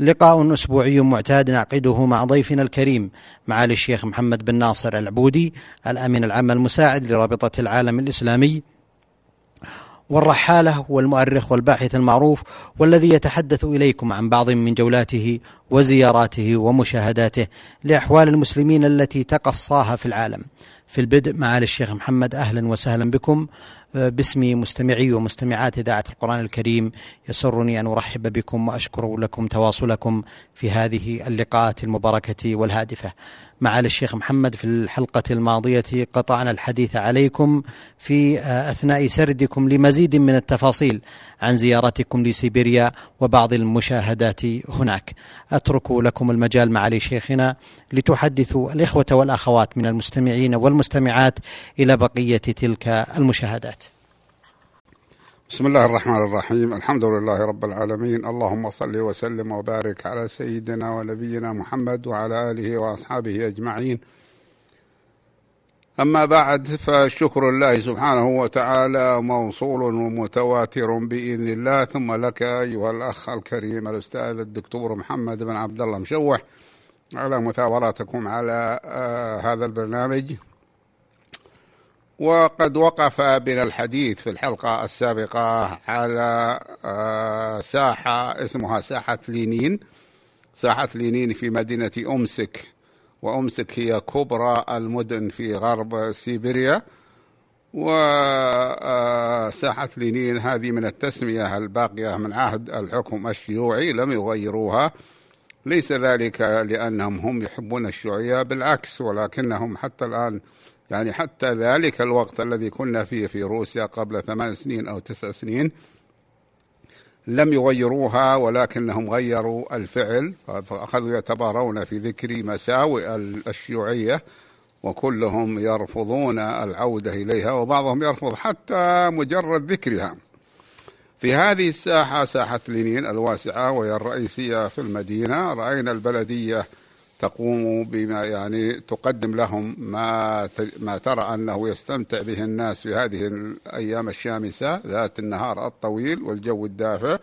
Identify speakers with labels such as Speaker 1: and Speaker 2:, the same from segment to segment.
Speaker 1: لقاء أسبوعي معتاد نعقده مع ضيفنا الكريم معالي الشيخ محمد بن ناصر العبودي الأمين العام المساعد لرابطة العالم الإسلامي والرحالة والمؤرخ والباحث المعروف والذي يتحدث إليكم عن بعض من جولاته وزياراته ومشاهداته لأحوال المسلمين التي تقصاها في العالم. في البدء معالي الشيخ محمد أهلا وسهلا بكم باسم مستمعي ومستمعات إذاعة القرآن الكريم يسرني أن أرحب بكم وأشكر لكم تواصلكم في هذه اللقاءات المباركة والهادفة. معالي الشيخ محمد في الحلقة الماضية قطعنا الحديث عليكم في أثناء سردكم لمزيد من التفاصيل عن زيارتكم لسيبيريا وبعض المشاهدات هناك. أترك لكم المجال معالي شيخنا لتحدثوا الإخوة والأخوات من المستمعين والمستمعات إلى بقية تلك المشاهدات.
Speaker 2: بسم الله الرحمن الرحيم. الحمد لله رب العالمين. اللهم صل وسلم وبارك على سيدنا ونبينا محمد وعلى آله وأصحابه أجمعين. أما بعد فشكر الله سبحانه وتعالى موصول ومتواتر بإذن الله. ثم لك أيها الأخ الكريم الأستاذ الدكتور محمد بن عبد الله مشوح على مثابرتكم على هذا البرنامج. وقد وقف بنا الحديث في الحلقة السابقة على ساحة اسمها ساحة لينين. ساحة لينين في مدينة أمسك وأمسك هي كبرى المدن في غرب سيبيريا. وساحة لينين هذه من التسمية الباقية من عهد الحكم الشيوعي لم يغيروها. ليس ذلك لأنهم هم يحبون الشيوعية بالعكس ولكنهم حتى الآن يعني حتى ذلك الوقت الذي كنا فيه في روسيا قبل ثمان سنين أو تسع سنين لم يغيروها ولكنهم غيروا الفعل فأخذوا يتبارون في ذكر مساوئ الشيوعية وكلهم يرفضون العودة إليها وبعضهم يرفض حتى مجرد ذكرها. في هذه الساحة ساحة لينين الواسعة وهي الرئيسية في المدينة رأينا البلدية تقوم بما يعني تقدم لهم ما ما ترى أنه يستمتع به الناس في هذه الأيام الشامسه ذات النهار الطويل والجو الدافئ.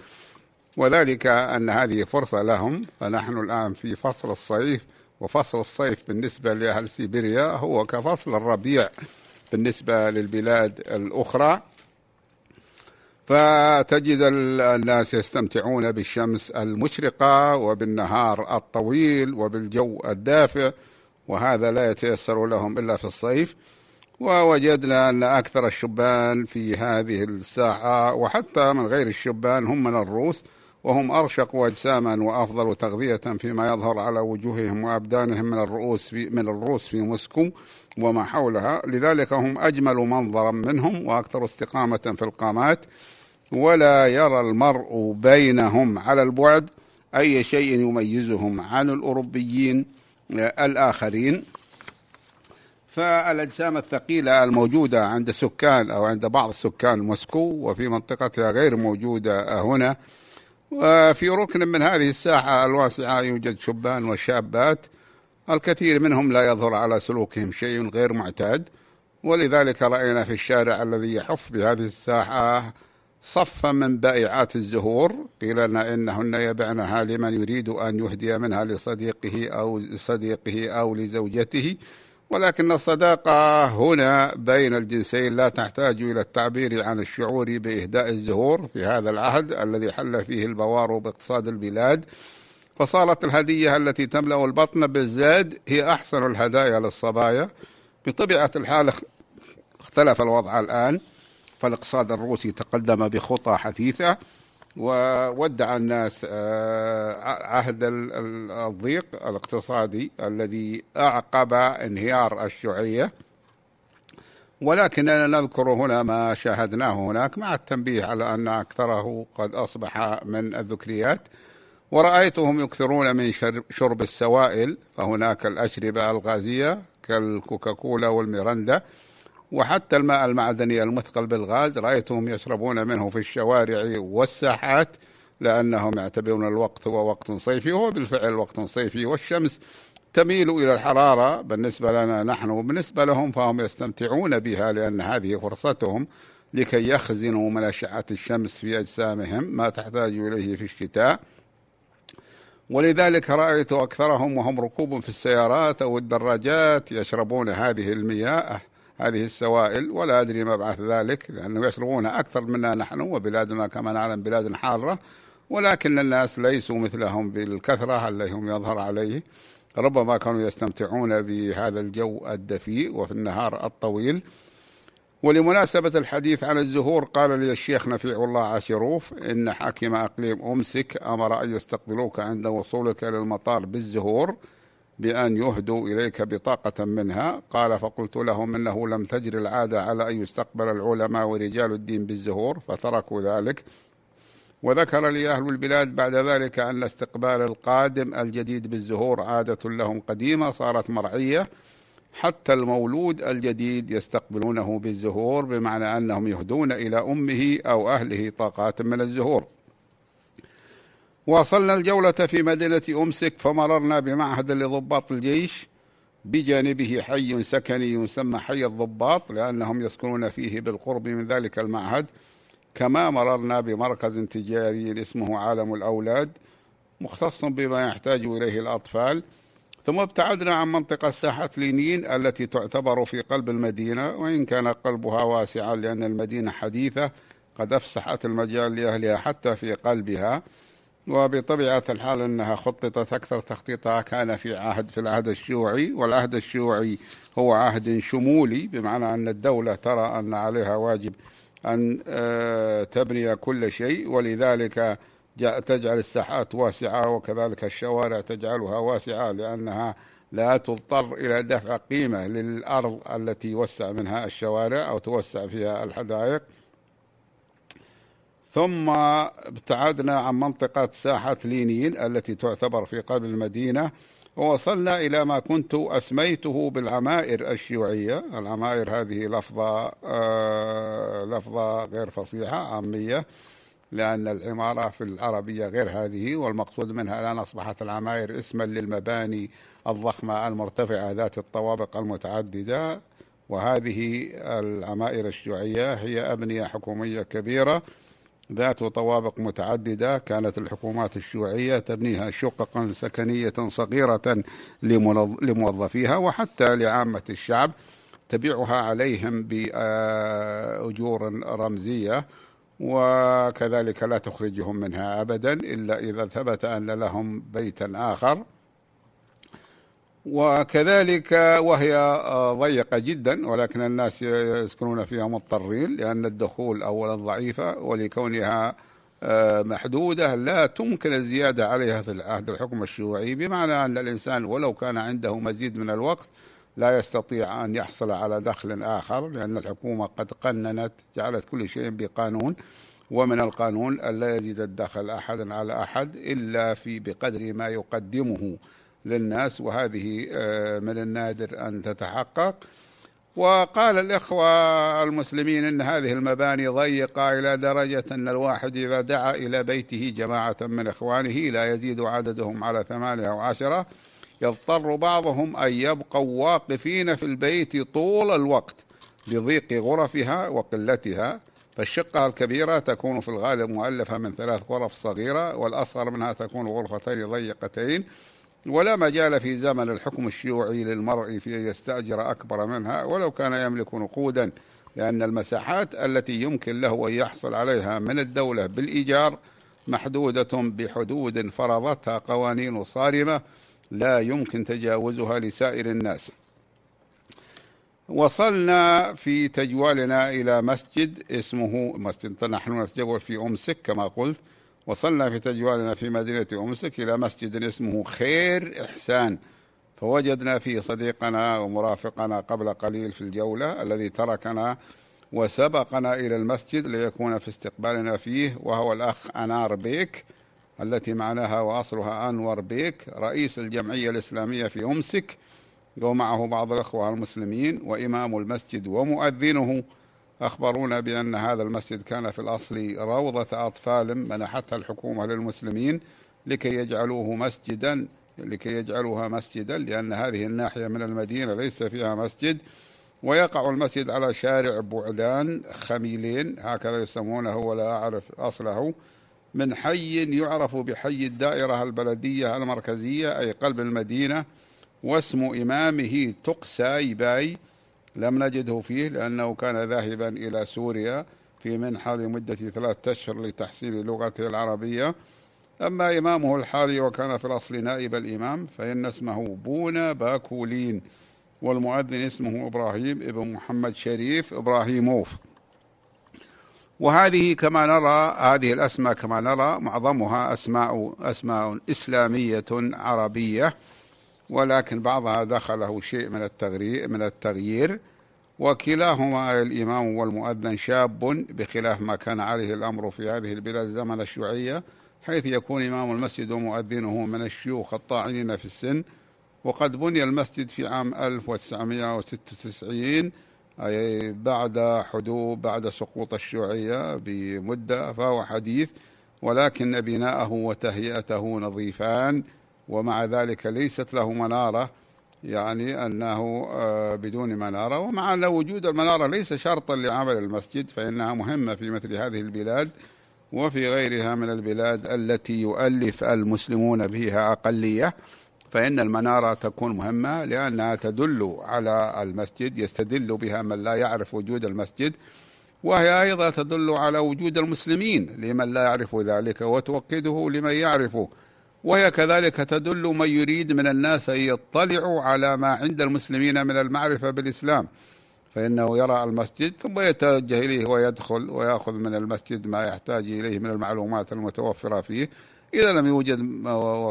Speaker 2: وذلك أن هذه فرصة لهم. فنحن الآن في فصل الصيف وفصل الصيف بالنسبة لأهل سيبيريا هو كفصل الربيع بالنسبة للبلاد الأخرى. فتجد الناس يستمتعون بالشمس المشرقة وبالنهار الطويل وبالجو الدافئ وهذا لا يتيسر لهم إلا في الصيف. ووجدنا أن أكثر الشبان في هذه الساعة وحتى من غير الشبان هم من الروس وهم أرشق أجساما وأفضل تغذية فيما يظهر على وجوههم وأبدانهم من الرؤوس في من الروس في موسكو وما حولها. لذلك هم أجمل منظرا منهم وأكثر استقامة في القامات. ولا يرى المرء بينهم على البعد أي شيء يميزهم عن الأوروبيين الآخرين. فالأجسام الثقيلة الموجودة عند سكان أو عند بعض سكان موسكو وفي منطقتها غير موجودة هنا. وفي ركن من هذه الساحة الواسعة يوجد شبان وشابات. الكثير منهم لا يظهر على سلوكهم شيء غير معتاد. ولذلك رأينا في الشارع الذي يحف بهذه الساحة صفا من بائعات الزهور قيل لنا إنهن يبعنها لمن يريد أن يهدي منها لصديقه أو صديقه أو لزوجته ولكن الصداقة هنا بين الجنسين لا تحتاج إلى التعبير عن الشعور بإهداء الزهور في هذا العهد الذي حل فيه البوار باقتصاد البلاد. فصارت الهدية التي تملأ البطن بالزاد هي أحسن الهدايا للصبايا. بطبيعة الحال اختلف الوضع الآن. فالاقتصاد الروسي تقدم بخطى حثيثة وودع الناس عهد الضيق الاقتصادي الذي أعقب انهيار الشيوعية. ولكننا نذكر هنا ما شاهدناه هناك مع التنبيه على أن أكثره قد أصبح من الذكريات. ورأيتهم يكثرون من شرب السوائل فهناك الأشربة الغازية كالكوكاكولا والميرندا وحتى الماء المعدني المثقل بالغاز رأيتهم يشربون منه في الشوارع والساحات لأنهم يعتبرون الوقت هو وقت صيفي وهو بالفعل وقت صيفي. والشمس تميل إلى الحرارة بالنسبة لنا نحن وبالنسبة لهم فهم يستمتعون بها لأن هذه فرصتهم لكي يخزنوا من أشعة الشمس في أجسامهم ما تحتاج إليه في الشتاء. ولذلك رأيت أكثرهم وهم ركوب في السيارات أو الدراجات يشربون هذه المياه. هذه السوائل ولا أدري ما بعث ذلك لأنه يشربون أكثر منا نحن وبلادنا كما نعلم بلاد حارة ولكن الناس ليسوا مثلهم بالكثرة الذي هم يظهر عليه. ربما كانوا يستمتعون بهذا الجو الدفيء وفي النهار الطويل. ولمناسبة الحديث عن الزهور قال لي الشيخ نفيع الله عاشروف إن حاكم أقليم أمسك أمر أن يستقبلوك عند وصولك إلى المطار بالزهور. بأن يهدوا إليك بطاقة منها. قال فقلت لهم إنه لم تجر العادة على أن يستقبل العلماء ورجال الدين بالزهور فتركوا ذلك. وذكر لي أهل البلاد بعد ذلك أن استقبال القادم الجديد بالزهور عادة لهم قديمة صارت مرعية. حتى المولود الجديد يستقبلونه بالزهور بمعنى أنهم يهدون إلى أمه أو أهله طاقات من الزهور. واصلنا الجولة في مدينة أمسك فمررنا بمعهد لضباط الجيش بجانبه حي سكني يسمى حي الضباط لأنهم يسكنون فيه بالقرب من ذلك المعهد كما مررنا بمركز تجاري اسمه عالم الأولاد مختص بما يحتاج إليه الأطفال. ثم ابتعدنا عن منطقة ساحة لينين التي تعتبر في قلب المدينة وإن كان قلبها واسعا لأن المدينة حديثة قد أفسحت المجال لأهلها حتى في قلبها. وبطبيعة الحال أنها خططت أكثر تخطيطها كان في عهد في العهد الشيوعي والعهد الشيوعي هو عهد شمولي بمعنى أن الدولة ترى أن عليها واجب أن آه، تبني كل شيء ولذلك تجعل الساحات واسعة وكذلك الشوارع تجعلها واسعة لأنها لا تضطر إلى دفع قيمة للأرض التي يوسع منها الشوارع أو توسع فيها الحدائق. ثم ابتعدنا عن منطقة ساحة لينين التي تعتبر في قلب المدينة ووصلنا إلى ما كنت أسميته بالعمائر الشيوعية. العمائر هذه لفظة آه لفظة غير فصيحة عامية لأن العمارة في العربية غير هذه والمقصود منها الآن أصبحت العماير اسما للمباني الضخمة المرتفعة ذات الطوابق المتعددة. وهذه العمائر الشيوعية هي أبنية حكومية كبيرة ذات طوابق متعددة كانت الحكومات الشيوعية تبنيها شققا سكنية صغيرة لموظفيها وحتى لعامة الشعب تبيعها عليهم بأجور رمزية وكذلك لا تخرجهم منها أبدا إلا إذا ثبت أن لهم بيتا آخر. وكذلك وهي ضيقة جدا ولكن الناس يسكنون فيها مضطرين لأن الدخول أولا ضعيفة ولكونها محدودة لا تمكن الزيادة عليها في العهد. الحكم الشيوعي بمعنى أن الإنسان ولو كان عنده مزيد من الوقت لا يستطيع أن يحصل على دخل آخر لأن الحكومة قد قننت جعلت كل شيء بقانون ومن القانون ألا يزيد الدخل أحد على أحد إلا في بقدر ما يقدمه. للناس وهذه آه، من النادر أن تتحقق. وقال الإخوة المسلمين أن هذه المباني ضيقة إلى درجة أن الواحد إذا دعا إلى بيته جماعة من إخوانه لا يزيد عددهم على ثمانية أو عشرة. يضطر بعضهم أن يبقوا واقفين في البيت طول الوقت لضيق غرفها وقلتها. فالشقة الكبيرة تكون في الغالب مؤلفة من ثلاث غرف صغيرة والأصغر منها تكون غرفتين ضيقتين. ولا مجال في زمن الحكم الشيوعي للمرء في أن يستأجر أكبر منها ولو كان يملك نقودا لأن المساحات التي يمكن له أن يحصل عليها من الدولة بالإيجار محدودة بحدود فرضتها قوانين صارمة لا يمكن تجاوزها لسائر الناس. وصلنا في تجوالنا إلى مسجد اسمه مسجد نحن نتجول في أمسك كما قلت. وصلنا في تجوالنا في مدينة أمسك إلى مسجد اسمه خير إحسان. فوجدنا فيه صديقنا ومرافقنا قبل قليل في الجولة الذي تركنا وسبقنا إلى المسجد ليكون في استقبالنا فيه وهو الأخ أنار بيك التي معناها وأصلها أنور بيك رئيس الجمعية الإسلامية في أمسك ومعه بعض الأخوة المسلمين وإمام المسجد ومؤذنه. أخبرونا بأن هذا المسجد كان في الأصل روضة أطفال منحتها الحكومة للمسلمين لكي يجعلوه مسجدا لكي يجعلوها مسجدا لأن هذه الناحية من المدينة ليس فيها مسجد. ويقع المسجد على شارع بعدان خميلين هكذا يسمونه ولا أعرف أصله من حي يعرف بحي الدائرة البلدية المركزية أي قلب المدينة واسم إمامه تقساي باي لم نجده فيه لأنه كان ذاهبا إلى سوريا في منحة لمدة ثلاثة أشهر لتحسين لغته العربية. أما إمامه الحالي وكان في الأصل نائب الإمام فإن اسمه بونا باكولين والمؤذن اسمه إبراهيم ابن محمد شريف إبراهيموف. وهذه كما نرى هذه الأسماء كما نرى معظمها أسماء أسماء إسلامية عربية. ولكن بعضها دخله شيء من التغيير من التغيير وكلاهما الإمام والمؤذن شاب بخلاف ما كان عليه الأمر في هذه البلاد زمن الشيوعية حيث يكون إمام المسجد ومؤذنه من الشيوخ الطاعنين في السن. وقد بني المسجد في عام 1996 أي بعد حدوث بعد سقوط الشيوعية بمدة فهو حديث ولكن بناءه وتهيئته نظيفان. ومع ذلك ليست له منارة يعني أنه آه، بدون منارة. ومع أن وجود المنارة ليس شرطا لعمل المسجد فإنها مهمة في مثل هذه البلاد وفي غيرها من البلاد التي يؤلف المسلمون فيها أقلية. فإن المنارة تكون مهمة لأنها تدل على المسجد يستدل بها من لا يعرف وجود المسجد وهي أيضا تدل على وجود المسلمين لمن لا يعرف ذلك وتوقده لمن يعرفه. وهي كذلك تدل من يريد من الناس أن يطلعوا على ما عند المسلمين من المعرفة بالإسلام. فإنه يرى المسجد ثم يتوجه إليه ويدخل ويأخذ من المسجد ما يحتاج إليه من المعلومات المتوفرة فيه. إذا لم يوجد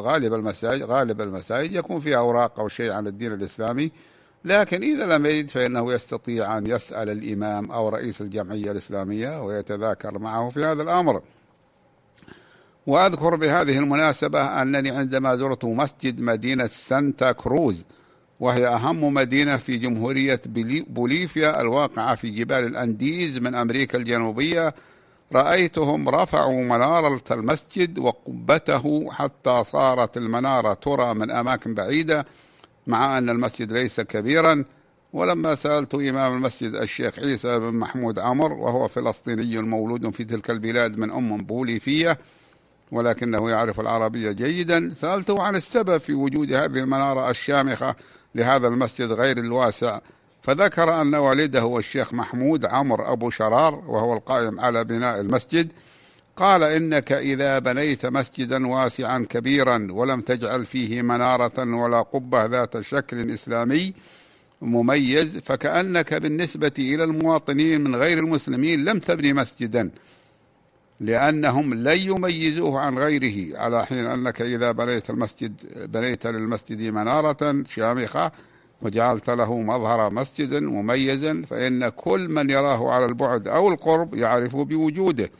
Speaker 2: غالب المساجد غالب المساجد يكون فيها أوراق أو شيء عن الدين الإسلامي. لكن إذا لم يجد فإنه يستطيع أن يسأل الإمام أو رئيس الجمعية الإسلامية ويتذاكر معه في هذا الأمر. وأذكر بهذه المناسبة أنني عندما زرت مسجد مدينة سانتا كروز وهي أهم مدينة في جمهورية بوليفيا الواقعة في جبال الأنديز من أمريكا الجنوبية رأيتهم رفعوا منارة المسجد وقبته حتى صارت المنارة ترى من أماكن بعيدة مع أن المسجد ليس كبيرا. ولما سألت إمام المسجد الشيخ عيسى بن محمود عمر وهو فلسطيني مولود في تلك البلاد من أم بوليفية ولكنه يعرف العربية جيدا. سألته عن السبب في وجود هذه المنارة الشامخة لهذا المسجد غير الواسع فذكر أن والده هو الشيخ محمود عمر أبو شرار وهو القائم على بناء المسجد. قال إنك إذا بنيت مسجدا واسعا كبيرا ولم تجعل فيه منارة ولا قبة ذات شكل إسلامي مميز فكأنك بالنسبة إلى المواطنين من غير المسلمين لم تبني مسجدا. لأنهم لن يميزوه عن غيره على حين أنك إذا بنيت المسجد بنيت للمسجد منارة شامخة وجعلت له مظهر مسجد مميزا فإن كل من يراه على البعد أو القرب يعرف بوجوده.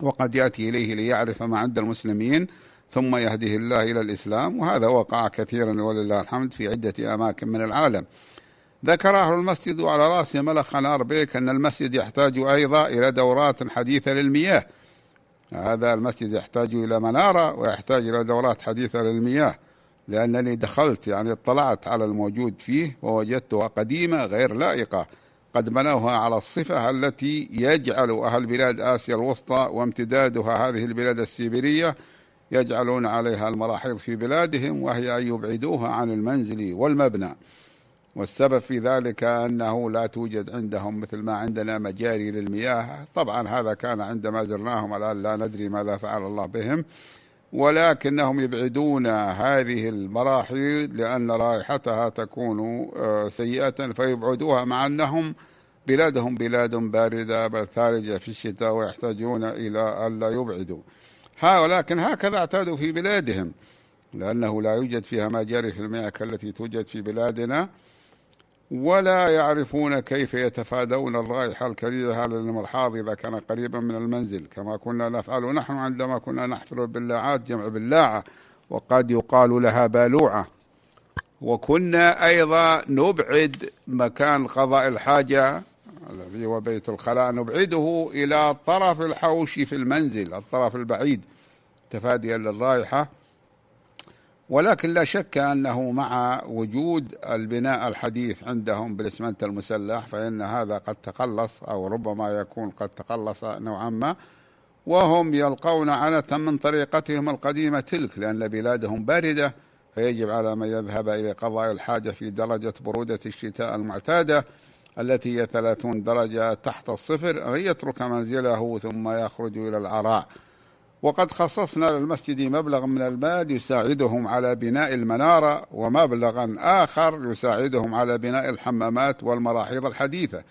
Speaker 2: وقد يأتي إليه ليعرف ما عند المسلمين ثم يهده الله إلى الإسلام وهذا وقع كثيرا ولله الحمد في عدة أماكن من العالم. ذكر أهل المسجد على رأس ملك خنار بيك أن المسجد يحتاج أيضا إلى دورات حديثة للمياه. هذا المسجد يحتاج إلى منارة ويحتاج إلى دورات حديثة للمياه. لأنني دخلت يعني اطلعت على الموجود فيه ووجدتها قديمة غير لائقة. قد بنوها على الصفة التي يجعل أهل بلاد آسيا الوسطى وامتدادها هذه البلاد السيبيرية يجعلون عليها المراحيض في بلادهم وهي أن يبعدوها عن المنزل والمبنى. والسبب في ذلك أنه لا توجد عندهم مثل ما عندنا مجاري للمياه. طبعا هذا كان عندما زرناهم الآن لا ندري ماذا فعل الله بهم ولكنهم يبعدون هذه المراحل لأن رائحتها تكون آه، سيئة فيبعدوها مع أنهم بلادهم بلاد باردة بل ثالجة في الشتاء ويحتاجون إلى ألا يبعدوا. ولكن هكذا اعتادوا في بلادهم لأنه لا يوجد فيها مجاري في المياه كالتي توجد في بلادنا. ولا يعرفون كيف يتفادون الرائحة الكريهة للمرحاض إذا كان قريبا من المنزل. كما كنا نفعل نحن عندما كنا نحفر البلاعات جمع بلاعة وقد يقال لها بالوعة. وكنا أيضا نبعد مكان قضاء الحاجة الذي هو بيت الخلاء نبعده إلى طرف الحوش في المنزل الطرف البعيد تفاديا للرائحة. ولكن لا شك أنه مع وجود البناء الحديث عندهم بالإسمنت المسلح فإن هذا قد تقلص أو ربما يكون قد تقلص نوعا ما وهم يلقون عنة من طريقتهم القديمة تلك لأن بلادهم باردة فيجب على من يذهب إلى قضاء الحاجة في درجة برودة الشتاء المعتادة التي هي 30 درجة تحت الصفر أن يترك منزله ثم يخرج إلى العراء. وقد خصصنا للمسجد مبلغا من المال يساعدهم على بناء المنارة ومبلغا آخر يساعدهم على بناء الحمامات والمراحيض الحديثة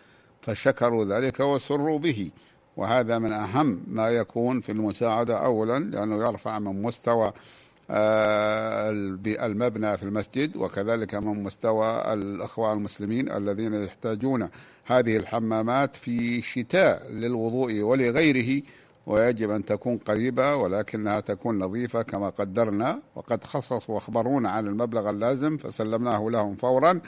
Speaker 2: فشكروا ذلك وسروا به. وهذا من أهم ما يكون في المساعدة أولا لأنه يرفع من مستوى آه، المبنى في المسجد وكذلك من مستوى الأخوة المسلمين الذين يحتاجون هذه الحمامات في الشتاء للوضوء ولغيره. ويجب أن تكون قريبة ولكنها تكون نظيفة كما قدرنا وقد خصصوا واخبرونا عن المبلغ اللازم فسلمناه لهم فورا.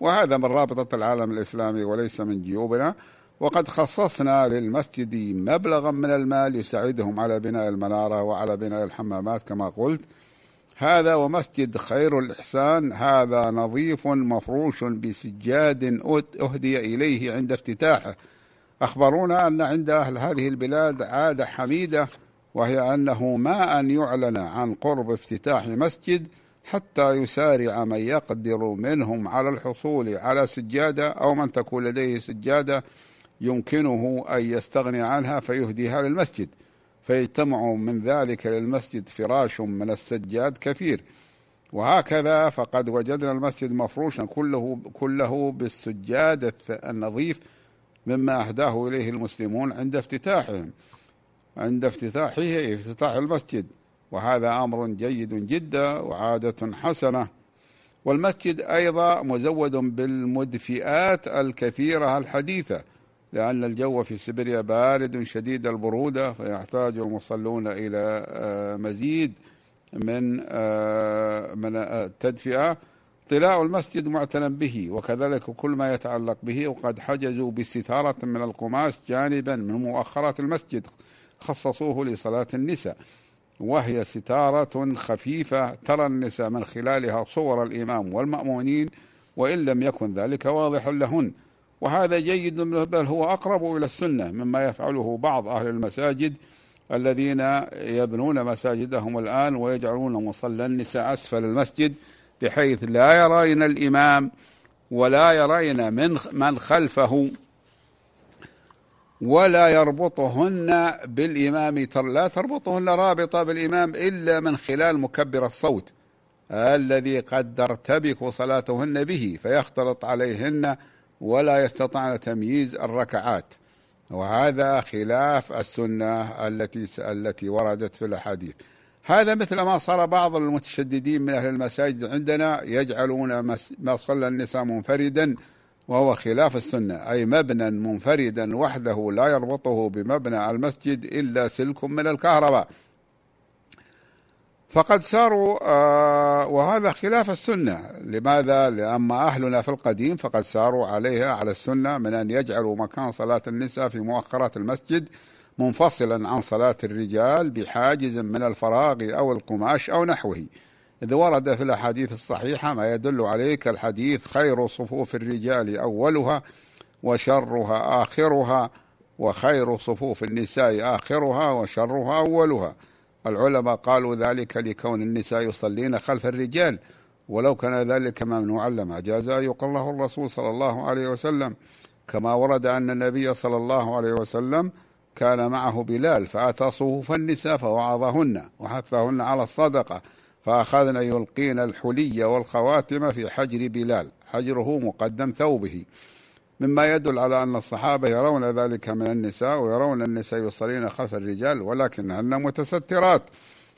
Speaker 2: وهذا من رابطة العالم الإسلامي وليس من جيوبنا. وقد خصصنا للمسجد مبلغا من المال يساعدهم على بناء المنارة وعلى بناء الحمامات كما قلت. هذا ومسجد خير الإحسان. هذا نظيف مفروش بسجاد أهدي إليه عند افتتاحه. أخبرونا أن عند أهل هذه البلاد عادة حميدة وهي أنه ما أن يعلن عن قرب افتتاح مسجد حتى يسارع من يقدر منهم على الحصول على سجادة أو من تكون لديه سجادة يمكنه أن يستغني عنها فيهديها للمسجد. فيجتمع من ذلك للمسجد فراش من السجاد كثير. وهكذا فقد وجدنا المسجد مفروشا كله كله بالسجاد النظيف مما أهداه إليه المسلمون عند افتتاحهم عند افتتاحه افتتاح المسجد. وهذا أمر جيد جدا وعادة حسنة. والمسجد أيضا مزود بالمدفئات الكثيرة الحديثة لأن الجو في سيبيريا بارد شديد البرودة فيحتاج المصلون إلى آه، مزيد من آه، من التدفئة. طلاء المسجد معتنى به وكذلك كل ما يتعلق به وقد حجزوا بستارة من القماش جانبا من مؤخرات المسجد خصصوه لصلاة النساء. وهي ستارة خفيفة ترى النساء من خلالها صور الإمام والمأمونين وإن لم يكن ذلك واضح لهن. وهذا جيد بل هو أقرب إلى السنة مما يفعله بعض أهل المساجد الذين يبنون مساجدهم الآن ويجعلون مصلى النساء أسفل المسجد. بحيث لا يرين الإمام ولا يرين من من خلفه ولا يربطهن بالإمام لا تربطهن رابطة بالإمام إلا من خلال مكبر الصوت الذي قد ترتبك صلاتهن به فيختلط عليهن ولا يستطعن تمييز الركعات. وهذا خلاف السنة التي التي وردت في الأحاديث. هذا مثل ما صار بعض المتشددين من أهل المساجد عندنا يجعلون مصلى النساء منفردا وهو خلاف السنة أي مبنى منفردا وحده لا يربطه بمبنى المسجد إلا سلك من الكهرباء فقد ساروا آه وهذا خلاف السنة لماذا؟ لأما أهلنا في القديم فقد ساروا عليها على السنة من أن يجعلوا مكان صلاة النساء في مؤخرات المسجد منفصلا عن صلاة الرجال بحاجز من الفراغ أو القماش أو نحوه. إذ ورد في الأحاديث الصحيحة ما يدل عليه كالحديث خير صفوف الرجال أولها وشرها آخرها وخير صفوف النساء آخرها وشرها أولها. العلماء قالوا ذلك لكون النساء يصلين خلف الرجال ولو كان ذلك ممنوعا لما جاز أن يقل له الرسول صلى الله عليه وسلم. كما ورد أن النبي صلى الله عليه وسلم كان معه بلال فأتى صفوف النساء فوعظهن وحثهن على الصدقة فأخذن يلقين الحلي والخواتم في حجر بلال حجره مقدم ثوبه. مما يدل على أن الصحابة يرون ذلك من النساء ويرون النساء يصلين خلف الرجال ولكنهن متسترات.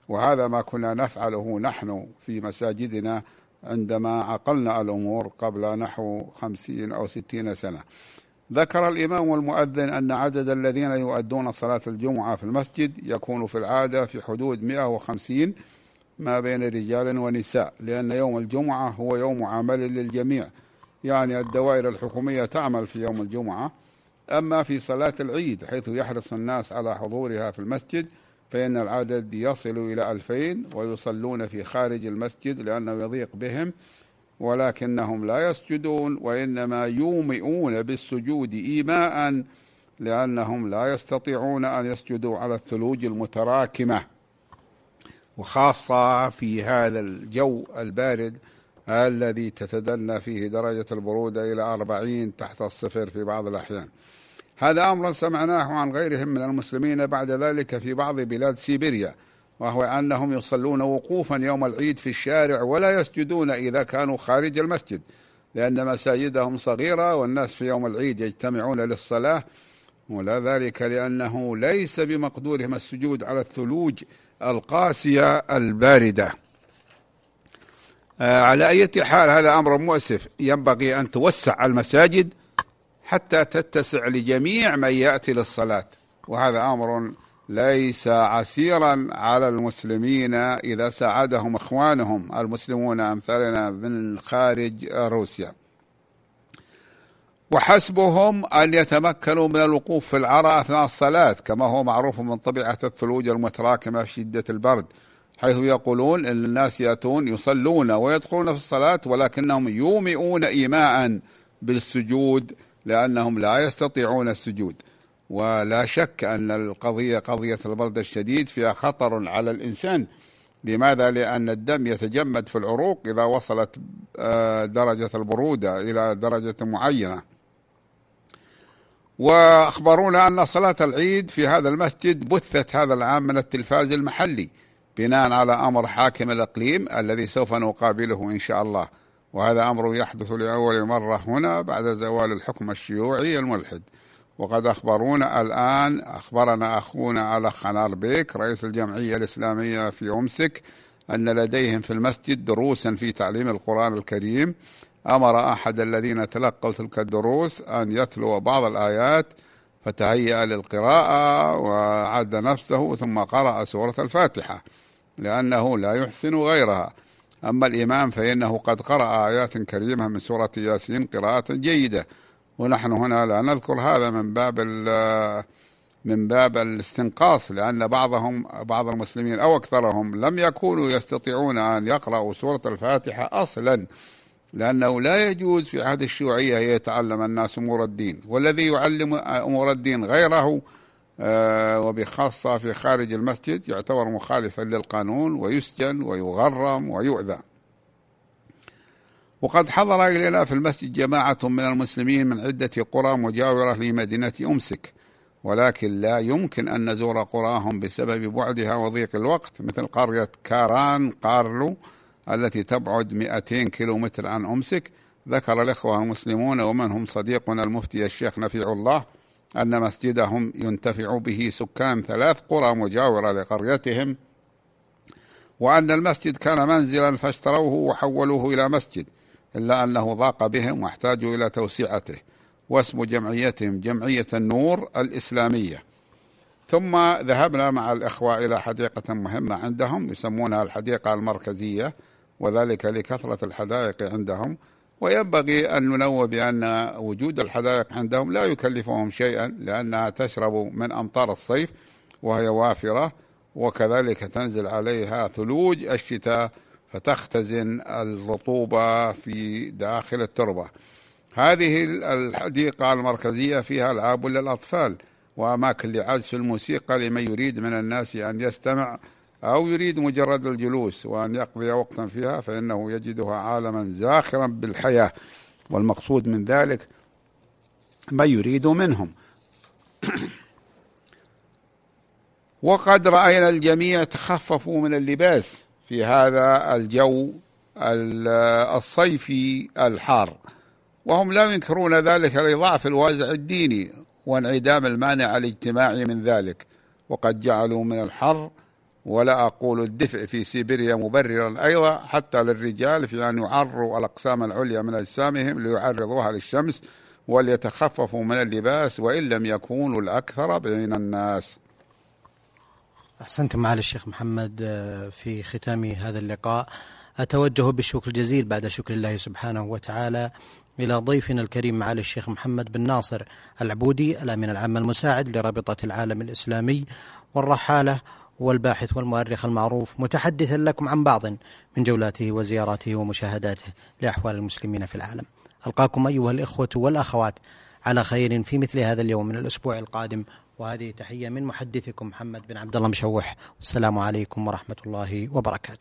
Speaker 2: وهذا ما كنا نفعله نحن في مساجدنا عندما عقلنا الأمور قبل نحو خمسين أو ستين سنة. ذكر الإمام والمؤذن أن عدد الذين يؤدون صلاة الجمعة في المسجد يكون في العادة في حدود 150 ما بين رجال ونساء لأن يوم الجمعة هو يوم عمل للجميع يعني الدوائر الحكومية تعمل في يوم الجمعة. أما في صلاة العيد حيث يحرص الناس على حضورها في المسجد فإن العدد يصل إلى ألفين ويصلون في خارج المسجد لأنه يضيق بهم ولكنهم لا يسجدون وإنما يومئون بالسجود إيماء لأنهم لا يستطيعون أن يسجدوا على الثلوج المتراكمة. وخاصة في هذا الجو البارد الذي تتدنى فيه درجة البرودة إلى أربعين تحت الصفر في بعض الأحيان. هذا أمر سمعناه عن غيرهم من المسلمين بعد ذلك في بعض بلاد سيبيريا. وهو أنهم يصلون وقوفا يوم العيد في الشارع ولا يسجدون إذا كانوا خارج المسجد لأن مساجدهم صغيرة والناس في يوم العيد يجتمعون للصلاة ولا ذلك لأنه ليس بمقدورهم السجود على الثلوج القاسية الباردة. آه، على أي حال هذا أمر مؤسف. ينبغي أن توسع المساجد حتى تتسع لجميع من يأتي للصلاة وهذا أمر ليس عسيرا على المسلمين إذا ساعدهم إخوانهم المسلمون أمثالنا من خارج روسيا. وحسبهم أن يتمكنوا من الوقوف في العرى أثناء الصلاة كما هو معروف من طبيعة الثلوج المتراكمة في شدة البرد حيث يقولون أن الناس يأتون يصلون ويدخلون في الصلاة ولكنهم يومئون إيماء بالسجود لأنهم لا يستطيعون السجود. ولا شك أن القضية قضية البرد الشديد فيها خطر على الإنسان. لماذا؟ لأن الدم يتجمد في العروق إذا وصلت آه، درجة البرودة إلى درجة معينة. وأخبرونا أن صلاة العيد في هذا المسجد بثت هذا العام من التلفاز المحلي بناء على أمر حاكم الإقليم الذي سوف نقابله إن شاء الله. وهذا أمر يحدث لأول مرة هنا بعد زوال الحكم الشيوعي الملحد. وقد أخبرونا الآن أخبرنا أخونا الأخ خنار بيك رئيس الجمعية الإسلامية في أمسك أن لديهم في المسجد دروسا في تعليم القرآن الكريم. أمر أحد الذين تلقوا تلك الدروس أن يتلو بعض الآيات فتهيأ للقراءة وعد نفسه ثم قرأ سورة الفاتحة لأنه لا يحسن غيرها. أما الإمام فإنه قد قرأ آيات كريمة من سورة ياسين قراءة جيدة. ونحن هنا لا نذكر هذا من باب من باب الاستنقاص لأن بعضهم بعض المسلمين أو أكثرهم لم يكونوا يستطيعون أن يقرأوا سورة الفاتحة أصلا لأنه لا يجوز في عهد الشيوعية أن يتعلم الناس أمور الدين والذي يعلم أمور الدين غيره آه، وبخاصة في خارج المسجد يعتبر مخالفا للقانون ويسجن ويغرم ويؤذى. وقد حضر إلينا في المسجد جماعة من المسلمين من عدة قرى مجاورة لمدينة أمسك ولكن لا يمكن أن نزور قراهم بسبب بعدها وضيق الوقت مثل قرية كاران قارلو التي تبعد 200 كيلومتر عن أمسك. ذكر الإخوة المسلمون ومنهم صديقنا المفتي الشيخ نفيع الله أن مسجدهم ينتفع به سكان ثلاث قرى مجاورة لقريتهم وأن المسجد كان منزلا فاشتروه وحولوه إلى مسجد. إلا أنه ضاق بهم واحتاجوا إلى توسعته واسم جمعيتهم جمعية النور الإسلامية. ثم ذهبنا مع الإخوة إلى حديقة مهمة عندهم يسمونها الحديقة المركزية وذلك لكثرة الحدائق عندهم. وينبغي أن ننوه بأن وجود الحدائق عندهم لا يكلفهم شيئا لأنها تشرب من أمطار الصيف وهي وافرة وكذلك تنزل عليها ثلوج الشتاء فتختزن الرطوبة في داخل التربة. هذه الحديقة المركزية فيها ألعاب للأطفال وأماكن لعزف الموسيقى لمن يريد من الناس أن يستمع أو يريد مجرد الجلوس وأن يقضي وقتا فيها فإنه يجدها عالما زاخرا بالحياة. والمقصود من ذلك ما يريد منهم. وقد رأينا الجميع تخففوا من اللباس. في هذا الجو الصيفي الحار. وهم لا ينكرون ذلك لضعف الوازع الديني وانعدام المانع الاجتماعي من ذلك. وقد جعلوا من الحر ولا أقول الدفء في سيبيريا مبررا أيضا حتى للرجال في أن يعروا الأقسام العليا من أجسامهم ليعرضوها للشمس وليتخففوا من اللباس وإن لم يكونوا الأكثر بين الناس.
Speaker 1: أحسنتم معالي الشيخ محمد آه، في ختام هذا اللقاء. أتوجه بالشكر الجزيل بعد شكر الله سبحانه وتعالى إلى ضيفنا الكريم معالي الشيخ محمد بن ناصر العبودي الأمين العام المساعد لرابطة العالم الإسلامي والرحالة والباحث والمؤرخ المعروف متحدثا لكم عن بعض من جولاته وزياراته ومشاهداته لأحوال المسلمين في العالم. ألقاكم أيها الإخوة والأخوات على خير في مثل هذا اليوم من الأسبوع القادم. وهذه تحية من محدثكم محمد بن عبد الله مشوح. والسلام عليكم ورحمة الله وبركاته.